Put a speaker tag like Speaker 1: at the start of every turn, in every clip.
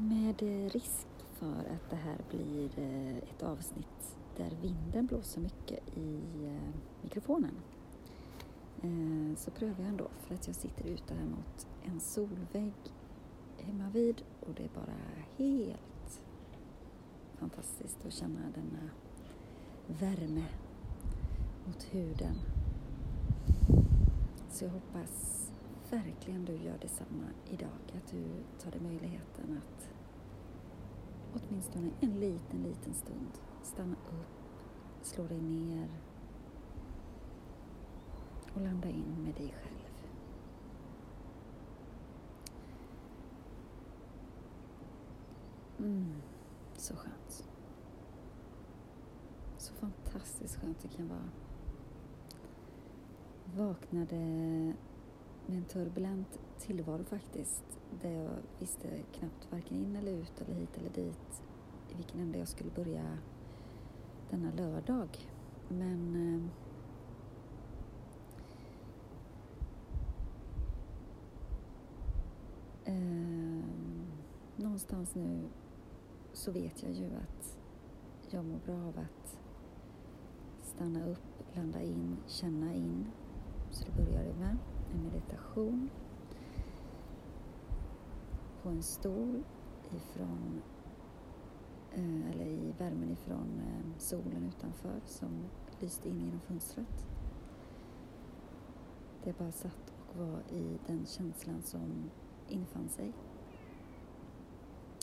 Speaker 1: Med eh, risk för att det här blir eh, ett avsnitt där vinden blåser mycket i eh, mikrofonen så prövar jag ändå för att jag sitter ute här mot en solvägg hemma vid och det är bara helt fantastiskt att känna denna värme mot huden. Så jag hoppas verkligen du gör detsamma idag. Att du tar dig möjligheten att åtminstone en liten, liten stund stanna upp, slå dig ner och landa in med dig själv. Mm, så skönt. Så fantastiskt skönt det kan vara. Vaknade en turbulent tillvaro faktiskt. Där jag visste knappt varken in eller ut eller hit eller dit i vilken ände jag skulle börja denna lördag. Men eh, eh, någonstans nu så vet jag ju att jag mår bra av att stanna upp, landa in, känna in. Så det börjar jag med en meditation på en stol ifrån, eh, eller i värmen ifrån eh, solen utanför som lyste in genom fönstret. Det bara satt och var i den känslan som infann sig.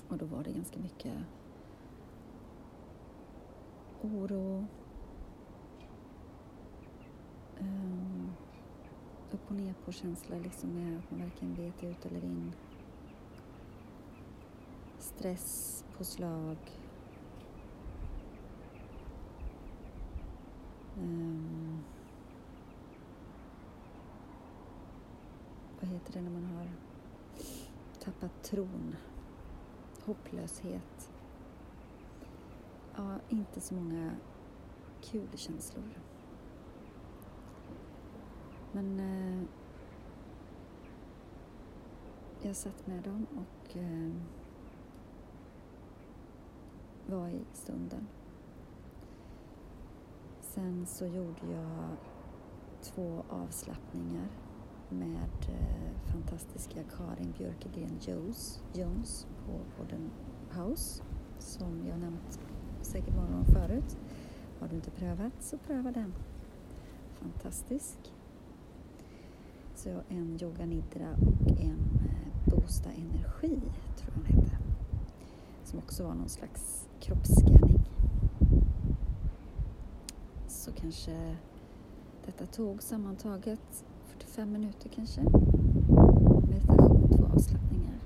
Speaker 1: Och då var det ganska mycket oro, um, upp och ner på känsla liksom med att man varken vet ut eller in. Stress, påslag. Um, vad heter det när man har tappat tron? Hopplöshet. Ja, inte så många kul känslor. Men eh, jag satt med dem och eh, var i stunden. Sen så gjorde jag två avslappningar med eh, fantastiska Karin Björkegren Jones, Jones på podden House som jag nämnt säkert många gånger förut. Har du inte prövat så pröva den. Fantastisk. Så en yoga nidra och en eh, boosta energi, tror jag hon hette. Som också var någon slags kroppsscanning. Så kanske detta tog sammantaget 45 minuter kanske. Meditation, två avslappningar.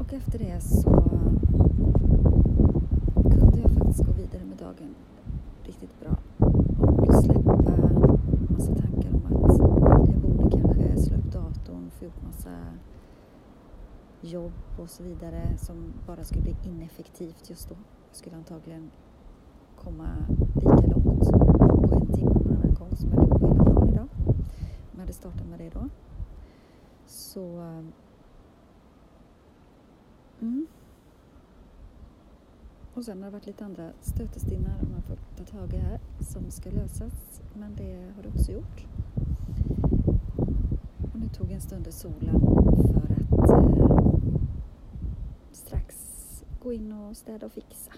Speaker 1: Och efter det så kunde jag faktiskt gå vidare med dagen riktigt bra och släppa massa tankar om att jag borde kanske slå upp datorn, få gjort massa jobb och så vidare som bara skulle bli ineffektivt just då. Jag skulle antagligen komma lika långt på en timme någon annan gång som jag gjorde på hela dagen idag. Om jag hade startat med det då. Så... Eh, mm. Och sen har det varit lite andra stötestinnar om man får ta tag i här som ska lösas. Men det har det också gjort. Och nu tog en stund i solen för att eh, strax gå in och städa och fixa.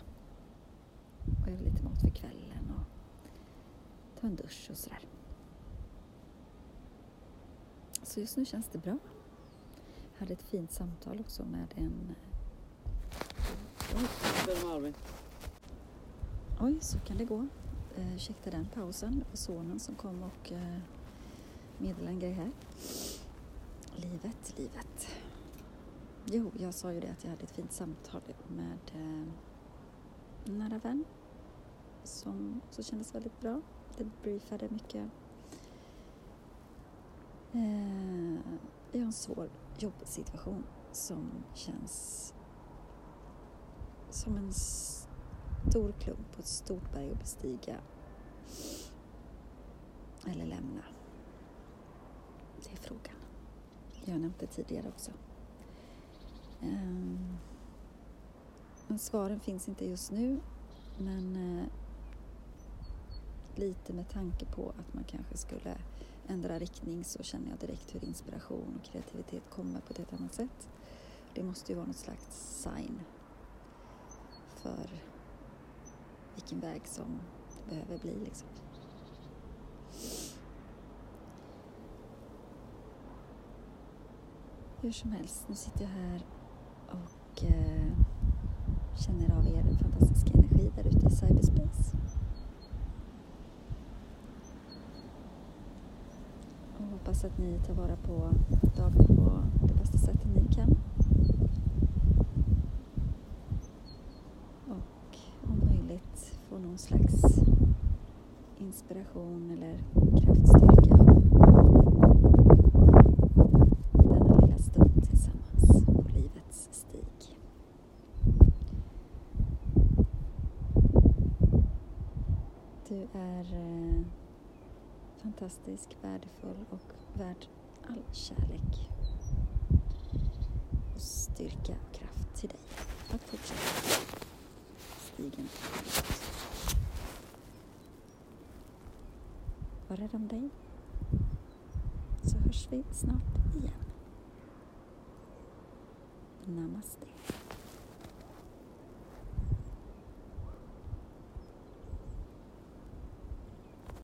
Speaker 1: Och göra lite mat för kvällen och ta en dusch och sådär. Så just nu känns det bra. Jag hade ett fint samtal också med en eh, Oj. Oj, så kan det gå. Eh, ursäkta den pausen. Det var sonen som kom och eh, meddelade en grej här. Livet, livet. Jo, jag sa ju det att jag hade ett fint samtal med eh, en nära vän som också kändes väldigt bra. Det briefade mycket. Eh, jag har en svår jobbsituation som känns som en stor klump på ett stort berg att bestiga eller lämna. Det är frågan. Jag nämnde tidigare också. Ehm, svaren finns inte just nu men eh, lite med tanke på att man kanske skulle ändra riktning så känner jag direkt hur inspiration och kreativitet kommer på ett helt annat sätt. Det måste ju vara något slags sign för vilken väg som det behöver bli liksom. Hur som helst, nu sitter jag här och eh, känner av er fantastiska energi där ute i cyberspace. Och hoppas att ni tar vara på dagen på det bästa sättet ni kan. Och om möjligt få någon slags inspiration eller kraftstyrka Du är eh, fantastisk, värdefull och värd all kärlek och styrka och kraft till dig att fortsätta stigen Var rädd om dig så hörs vi snart igen. Namaste.